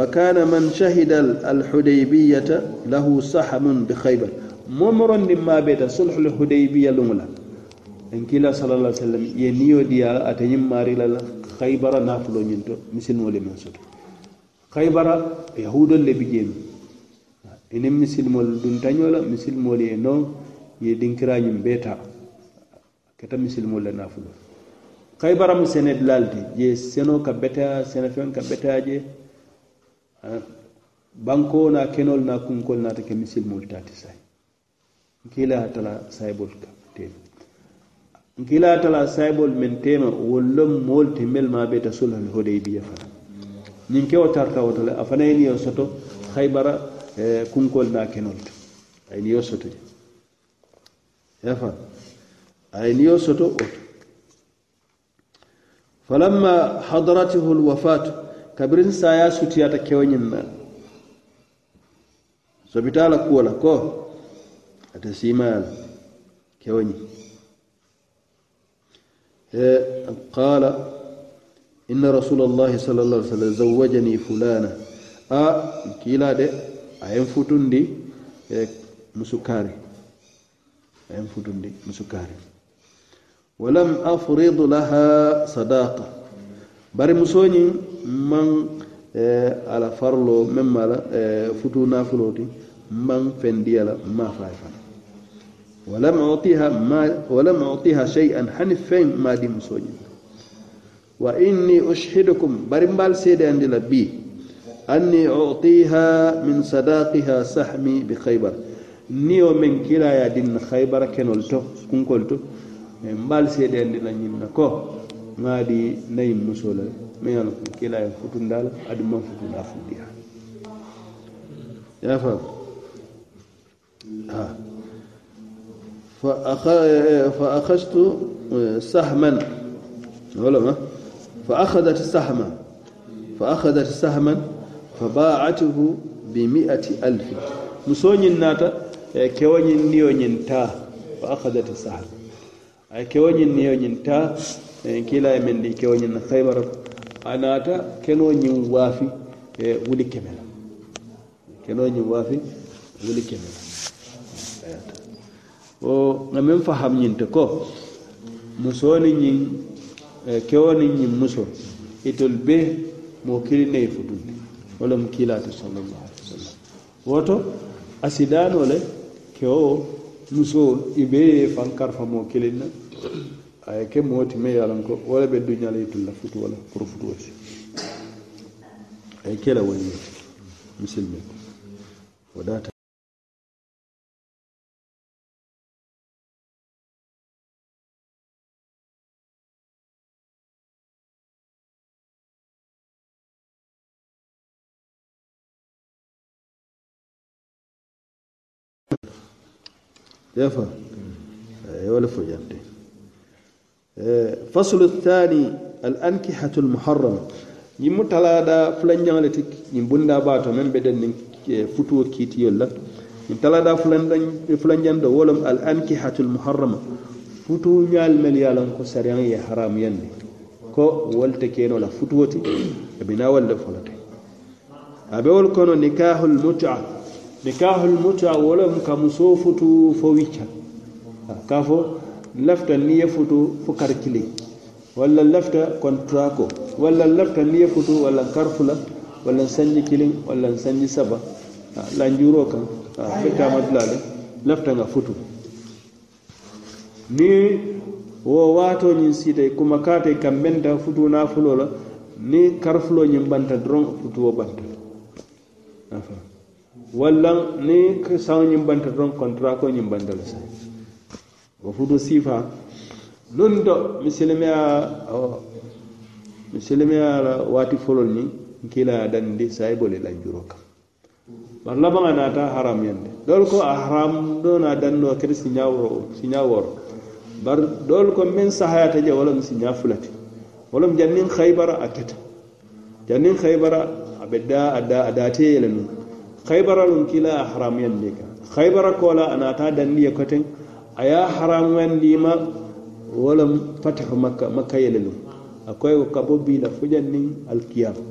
وكان من شهد الحديبية له سهم بخيبر momoron din ma beta sulhul hudaybiya lungla en kila sallallahu alaihi wasallam ye niyo diya ata nyim mari la khaybara nafulo nyinto misil mo le men soto khaybara yahudol le bijem ene misil mo dun tanyola misil mo le no ye kaybaramu sene dilalti je seno ka beteya senefeŋ ka beteya je banko na kenol na kunkol na ta ke misil misilmolu taati sai. Nkila tala sayibol ka tema nkila tala sayibol men tema wollom moolu te mel ma beta sulhal hodaybiya fana ñiŋ kewo tarta woto le a fana ye niyo soto haybara e, kunkol na kenol to aye niyo soto je. Yafa aye niyo soto woto falamma hadaratihu lwafatu kabirin saya sutiyata kewoñin na sobitala kuwola ko ate simala eh qala inna rasulallahi sallallahu llah alih sallam zawajani fulana. A kiila de ayen futundi e musukari. Ayen futundi musukari walam afrid laha sadaqa. Bari musoñiŋ maŋ eh, ala farlo meŋ ala la futu nafuloo ti maŋ fendiya la ma faye fana walam utiha ma walam utiha shay'an hani feŋ ma di musoñiŋ wa inni ushidukum bari mbal seede andi la bi anni utiha min sadaqiha sahmi bi khaybar. Niyo men kiraya din khaybara kenol to kunkol to mbaal seedeyandila ñin na ko ŋaadi nayin musoo la me ye lon kila ye futunda la adu man futunda fundiya yafa fa akhastu sahman ولما فأخذت سهما فأخذت سهما فباعته بمئة ألف مسوني الناتا كوني نيوني تا فأخذت سهما ay kewoñin niyoñin ta kila men di kewoñin khaybar. A naata kenoñiŋ waafi e wuli keme la kenoñiŋ waafi wuli keme la o ŋa meŋ faham ñinte ko? Musoo ni ñiŋ e, kewo ni ñiŋ muso. Itolu be moo kili ne ye futundi wo lemu kiilaati sallallahu alaihi wasallam. Woto asidaano le kewo musoo i be ye faŋ na a ye ke moo ti meŋ ye a loŋ ko wo le be duña la yitul la futuo la puru futuo si a ye ke la wo ye misilime wo daata yafa. Ye wo le fo faslu thani al ankihatu l muharrama ñiŋ mu talaada fulanjaŋo le ti ñiŋ bunda baato meŋ be den niŋ e, futuo kiitiyolu la. Ñiŋ talaada fulanjaŋ do wo lemu al ankihatu l muharrama. Futuu ñaalu melu ye a loŋ ko sariyaŋ ye haramuyandi ko wolu te keenoo la futuo ti a binaa wolu le fo a be wolu kono nikahul muta. Nikahul muta wo lemu ka musoo futu fo wicca. Ka fo lafta ni ye futu fo kar kili walla lafta contrat ko walla lafta ni ye futu walla kar fula walla sanji kiliŋ walla sanji saba. Lanjuro kan. Fe tamatula le lafta nga futu. Ni wo waato ñiŋ siita kuma kaate kam benta futu nafulo la ni karfulo ñiŋ banta. Doroŋ banta walla ni saŋo ñiŋ banta doroŋ contrat ko ñiŋ banta le saŋ wo futu siifa lun to misilimeya misilimeya la waati folol ni nkila dandi sayibole lanjuro kam. Bar labaŋa naata haram yande. Doolu ko a haram do na dandoo kete siña woro siña woro bari doolu ko meŋ sahayata je wala lemu siña fulati. Wala lemu janniŋ haybara a keta. Janniŋ haybara a be daa a daa a daatee ye le nuŋ haybara luŋ kila a haram yande kan haybara kola a naata dandi ye koteŋ a ye haramuyandiima wo wala fatahu makka makka yelelu a koye kabobi da fujan ni fo jaŋ niŋ alikiyama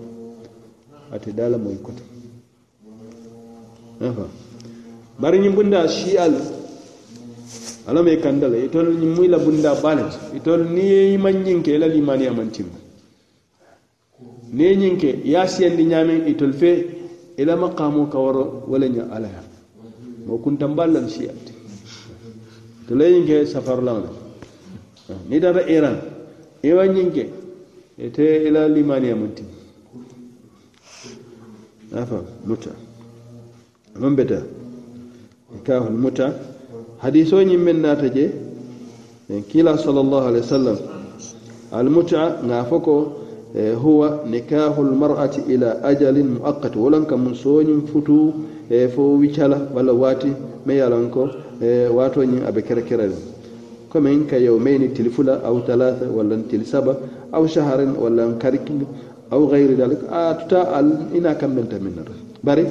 ate daa la moyi koto bari ni bunda shi al ma i kandala. La itolu ñiŋ muŋ la bunda baa le ti itolu niŋ ye ke la limaniya maŋ timma niŋ ye ke ya ye a siyandi ñaamiŋ itolu fe ila maqamu maqaamoo wala waro alaha mo kun tambalan shi moo to layin ke safarulama ni data iran. Iwa ñinke ite e ila limaniya munti. Afa muta. Non beta. E Kahul muta. Hadiso ñin men naata je e kila sallallahu alaihi wasallam. Al muta nga foko huwa nikahu lmar'ati ila ajalin muaqqat. Wolan ka mun futu e fo wicala walla waati me yalanko. wato ñiŋ a be kerekereŋ komin ka yawmaini tilifula au talatha walla tilisaba au shaharin walla karikin au ghairi dalik a tuta al ina kammanta min nar bari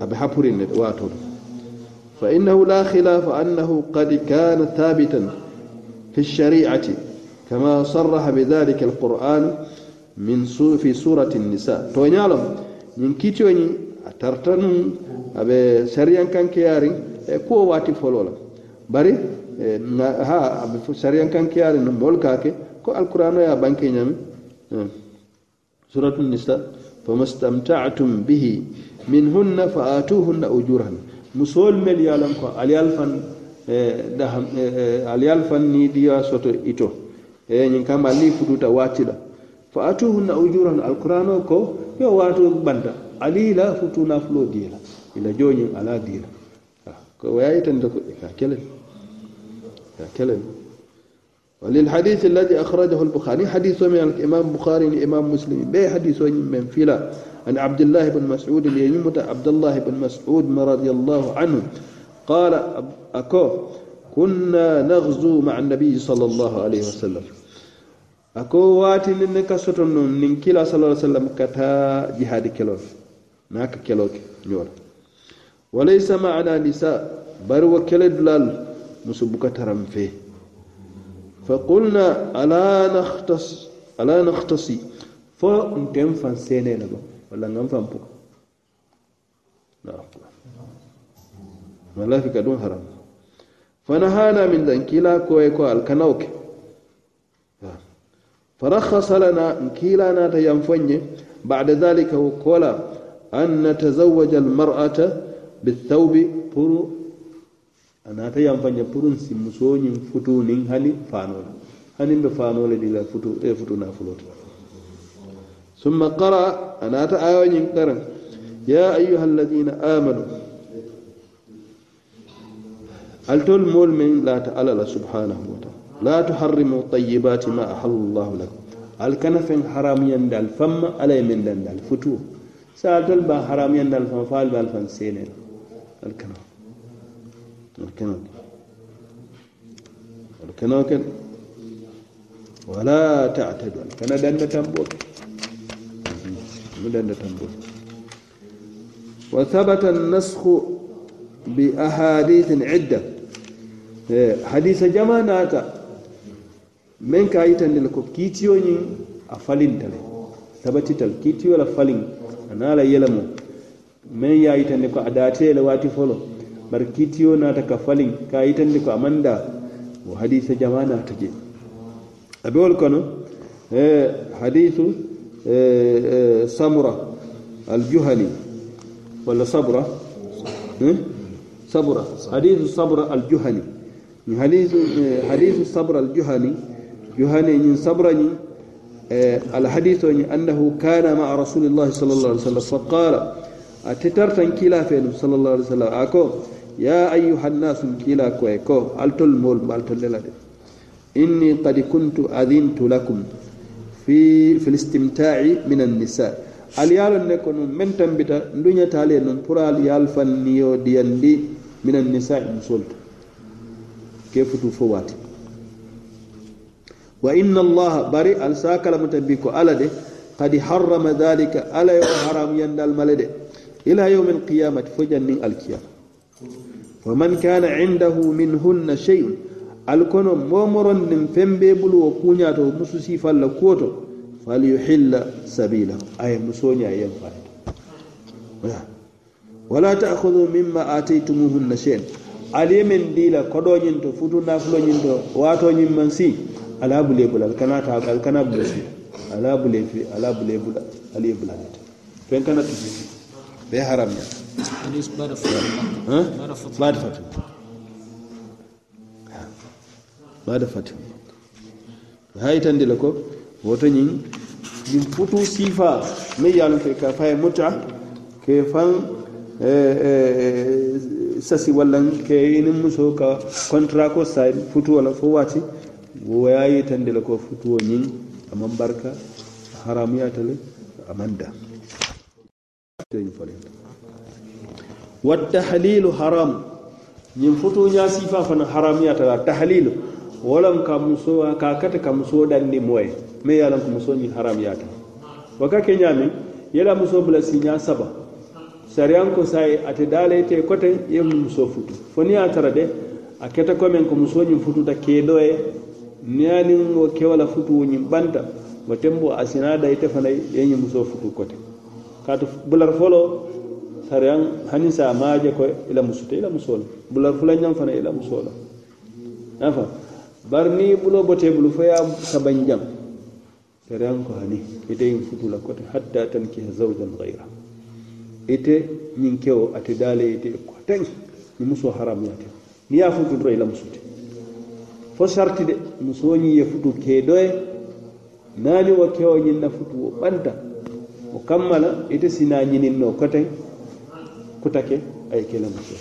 abi hapurin ne wato fa innahu la khilafa annahu qad kana thabitan fi shari'ati kama sarraha bidhalika alquran min fi surati an-nisa to nyalam nyin kitiyo ni atartanu abe shari'an kanke yarin e kuwo waati folo la bari ha ha aɓe sariyan kankeyaari no moolu ka ke ko alqur'ano ye banke ñami suratu nisa famastamtatum bihi minhunna fa atuhunna ujurahun musol mel yalan ko aliyal fan aliyal fan ni diya soto ito. E ñin kama li fututa watila fa atuhunna ujurahun alqur'ano ko yo watu banta ali la futuna fulo dila. Ila joñin ala ko وللحديث الذي أخرجه البخاري حديث من الإمام بخاري الإمام مسلم. بي حديث من فلا عن عبد الله بن مسعود ليمت عبد الله بن مسعود رضي الله عنه. قال أكو كنا نغزو مع النبي صلى الله عليه وسلم. أكو واتي لنك ne ka soto noon nin kila sallallahu alaihi wasallam kata jihadi kelo وليس معنا نساء بروا كيلو مسبوك ترم فيه فقلنا ألا نختص ألا نختصي فانتم فانسيني لبا ولا نم فانبوك. نعم. ولا في كدون حرام. فنهانا من ذنك لا كويكو الكنوك. فرخص لنا كيلا ناتا ينفني بعد ذلك وقال أن نتزوج المرأة بالثوب برو أنا تيا فنجا برون سيمسون فتو نين هالي فانول هني بفانول دي لا فتو إيه فتو نافلوت. ثم قرأ أنا تأيوا نين يا أيها الذين آمنوا هل تول من لا تألا سبحانه وتعالى. لا تحرموا طيبات ما أحل الله لكم. الكنف حرام يندال فم علي من دندال فتو سألت البا حرام يندال فم فالبا الفن الكنف الكنوك الكنوك ولا تعتدوا. الكنا دند تنبوك دند تنبوك وثبت النسخ بأحاديث عدة. حديث جمانات من كايتن لكم كيتيو ني أفلين تلي. ثبتت الكيتيو لفلين. أنا لا يلمو. meŋ ye a yitandi ko a daate le waati folo bari kiitiyo naata ka faliŋ ka a yitandi ko a maŋ daa wo hadisa jama naata je a be wolu kono hadisu samura aljuhani walla sabra sabra hadisu sabra aljuhani hadisu hadisu sabra aljuhani juhani ñin sabra ñi الحديث أنه كان مع رسول الله صلى الله عليه وسلم فقال أتترتن كلا فين صلى الله عليه وسلم أكو ya ayuha nnasu kiila koye ko altol mool mbaltolela de inni qad kuntu adintu lakum fi fi listimtai min annisa al yaalon ne ko noon men tambita nduñataali e noon pour al yaal fanniyo diyandi min annisa musolto ke futu fo waati wa inna allaha bari al sakalamo tabi ko ala de qad harrama dhalika ala yo haram yandal male de ila yawmi alqiyamati fo jannin alkiyama. Fa man kana indahu minhunna shey'un alkono momoron nin fembe bulu o kuñato musu sifalla kuwoto falyuhilla sabilahu aye musoña yen fayta wala ta'khudhu mimma ataytumuhunna shay'an. Ali men dila kodoñin to futu nafuloñin to watoñin man si ala bule bula alkanata alkana bule si. Ala bule fi ala bule bula ali bula fen kana tusi bai haram ba ba da fatin ba da fatin hay tandi la ko woto ñin ɗin futu sifa mai yalon ke ka faye muta ke fan eh, eh, sasi walla ke inin muso ka contrat ko sa futu wala fo wati woyayi tandi la ko futuwo ñin aman barka haramuyatale amanda. wa tahlilu haram ñiŋ foto ñaa siifaa fana haramuyata la tahlilu wo loŋ ka muso ka kata ka muso musoo dandi moy me ya ye ko muso ko haram ya ta wa ka ke ñaamiŋ ye muso bla si siiñaa saba sariyan ko saa ate dalay te kote ye muso futu fo niŋ ye tara de a keta ko men ko muso ñiŋ futu ta ke niŋ ye a niŋ wo kewo la futuwo banta wo tembo asina sinaa da ite fana ye ñiŋ muso futu kote kaatu bular foloo sariyan hani sa maje ko ila musuta ila musoo bular bular fulañaŋ fana ila musola afa bari niŋ buloo botee bulu fo ya saban jam sariyan ko hani ite yin futu la kote hatta tankiha zawjan gayra ite ñiŋ kewo ate daale ite ko koteŋ ni musoo haramuyaate niŋ ni ya futu doro ila musute. Fo sarti de muso ñiŋ ye futu kee doye naani wo kewo ñiŋ na futu wo banta o kammala ite sina ñininno no kote kutake ay kela muso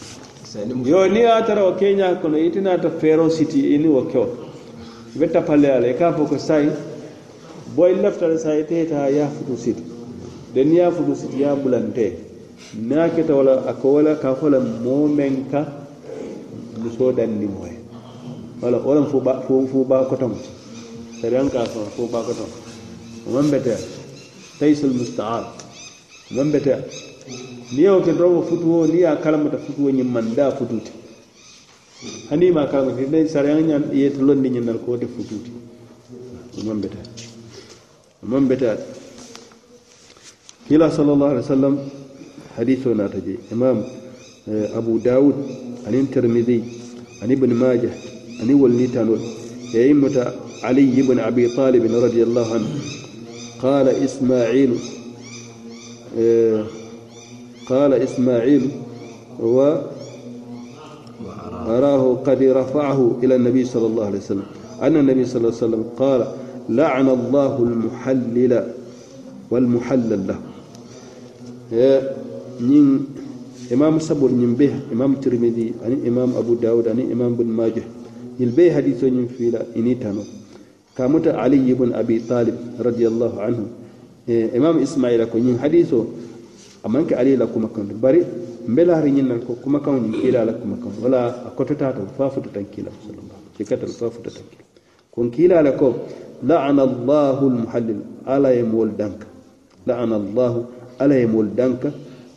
yo ni a tara o keña kono ite naata feero siti ini wo kewo be tapalle ala e ka fo ko sayi boy leftale sa ite ta ya futu siti. Den ya futu siti ya bulante. Na keta wala ako ko wala ka fola moo meŋ ka musoo danni moye. Wala wala fo ba fo ba ba kotomo an ka fo ba kotomo o beteya kaysul musta'an. Man beta ni yo ken robo futuwo ni ya kalamata futuwo ñin man da fututi. Hani ma kalamata dai sariyan ñan yete londi ñin nal ko wote fututi. Man beta man beta kila sallallahu alaihi wasallam hadithu na taje imam eh, abu daud anin tirmidhi an ibn majah ani wallitanol e yimmata ali ibn abi talib radiyallahu anhu. قال إسماعيل إيه، قال إسماعيل و أراه قد رفعه إلى النبي صلى الله عليه وسلم. أن النبي صلى الله عليه وسلم قال لعن الله المحلل والمحلل له. إيه، نين إمام سبور نين به إمام ترمذي أن إمام أبو داود أن إمام بن ماجه. يلبي حديث نين في لا إني تانو kamuta ali ibn abi talib radiallahu anhu. E imam ismaila ko ñiŋ hadiso amanke ali la kumakanto bari mbelaari ñiŋ nan ko kumakaŋo ñiŋ kiila la kumakaŋo wala a kototata fa futatan kiila sikatal fa futatan kiila. Kon kiila le ko laana llahu lmuhallil ala ye mool danka. Laana llahu ala ye mool danka.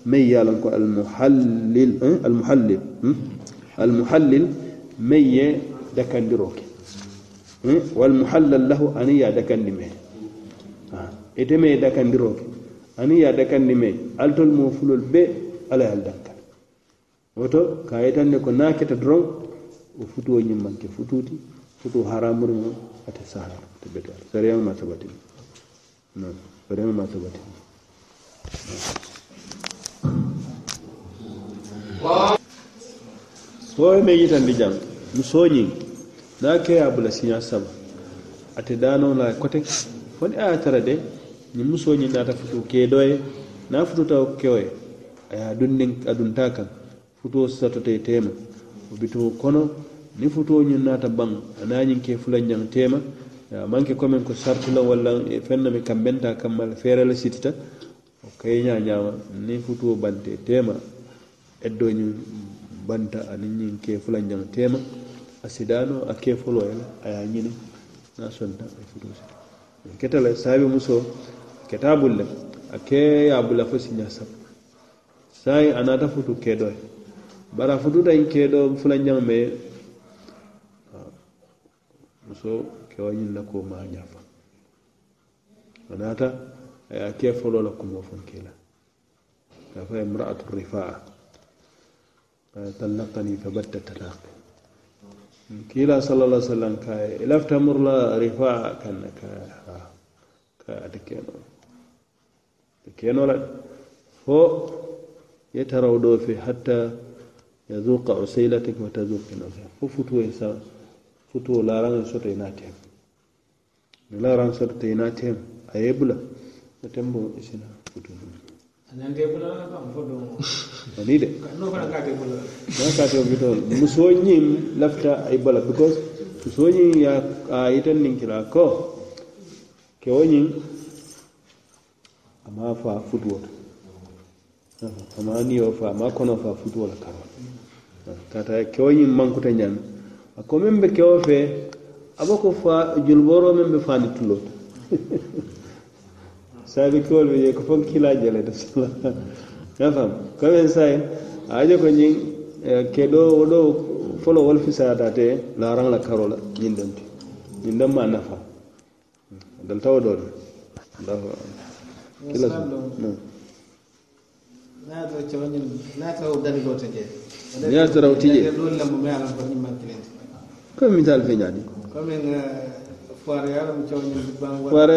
Meŋ ye a loŋ ko almuhallil eh, almuhallil hmm? almuhallil meŋ ye dakandiro والمحلل له أن يا دكندمه إتمي دكندروك أن يا دكندمه ألتل مفلول ب على هالدكان woto ka yitanne ko naketa doron o futuwo ñimmanke fututi futu haramuri mo ate sahara te betal sariyama ma sabatini non sariyama ma sabatini fo me yitandi jam musoñiŋ na ke ya bula siya saba. Ate dano la kote. Wani e aya tara de ni muso ni nata futu ke doye na futu ta kewe aya dunnin adunta kan futu sato te tema bitu kono ni futu ni nata ban ananyin ke fulan yang tema manke komen ko sartula walla fenna mi kambenta kammal feerela sitita o kayña ñama ni futuo bante tema eddo eddoñum banta aniñin ke fulanjang tema a sidano a kefolo yela a ye ñini na sonta a futo sita keta la saabi muso keta bulle. A ke ya bula fo siña sab sayi a naata futu kedo ye bari a fututañ keedo fulanjaŋ me. Muso kewa ñin na ko ma ñafa a naata a ye ke folo la kumo fon ke la ka fa imra'atu rifaa. Talaqani fa talaqi kila sallallahu alaihi sallam kaya ilafta murla rifa'a kan ka ka ate keno ate keno la. Fo ye taraw do fe hatta yazuqa usailatik wa tazuqi nafsa. Fo futuwo e sa futuwo laraŋe soto ina tem la ran soto te ina tem a tembo isina futu. ani de? Na kate bito muso ñiŋ lafita ay bala because musoo ñiŋ ye a yitan niŋ kila ko. Kewo ñiŋ ama fa futuwo to ama niyo fa maŋ kono fa futuwo la karo kata kewo ñiŋ mankuta ñaami a ko meŋ be kewo fe aba ko fa julboro meŋ be fani tulo sabi kool bi ko fon kila jele de sala ya fam ko men say ajo ko nyin eh, ke do do folo wol fi saata te la rang la karola nyin dem ti nyin dem ma nafa. Dal taw do Allahu kila na to nyin na to dal go te je? Ya to raw ti je ko min tal fe nyaadi ko men eh, foare ya ram chawni ban wa foare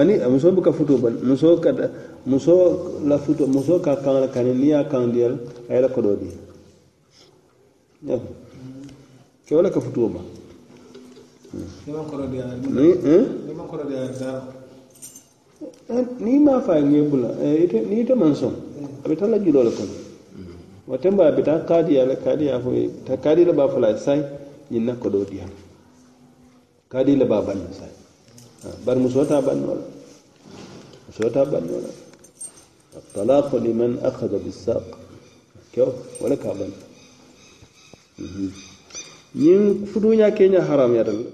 ani muso buka futo ban muso ka muso la futo muso ka kan la kan ni ya kan diyal ay la kodo di ya ke wala ka futo ba ni ma fa ngi bula. Ni ita man son abi tan la julo la kon wata ba bi ta kadi ya la kadi ya fo ta kadi la ba fala sai ñiŋ na kodoo diya kadi la baa ban sai bari muso ta banno la الطلاق لمن أخذ بالساق. كيف؟ ولا كابن ينفرون يا كينيا حرام يا رب.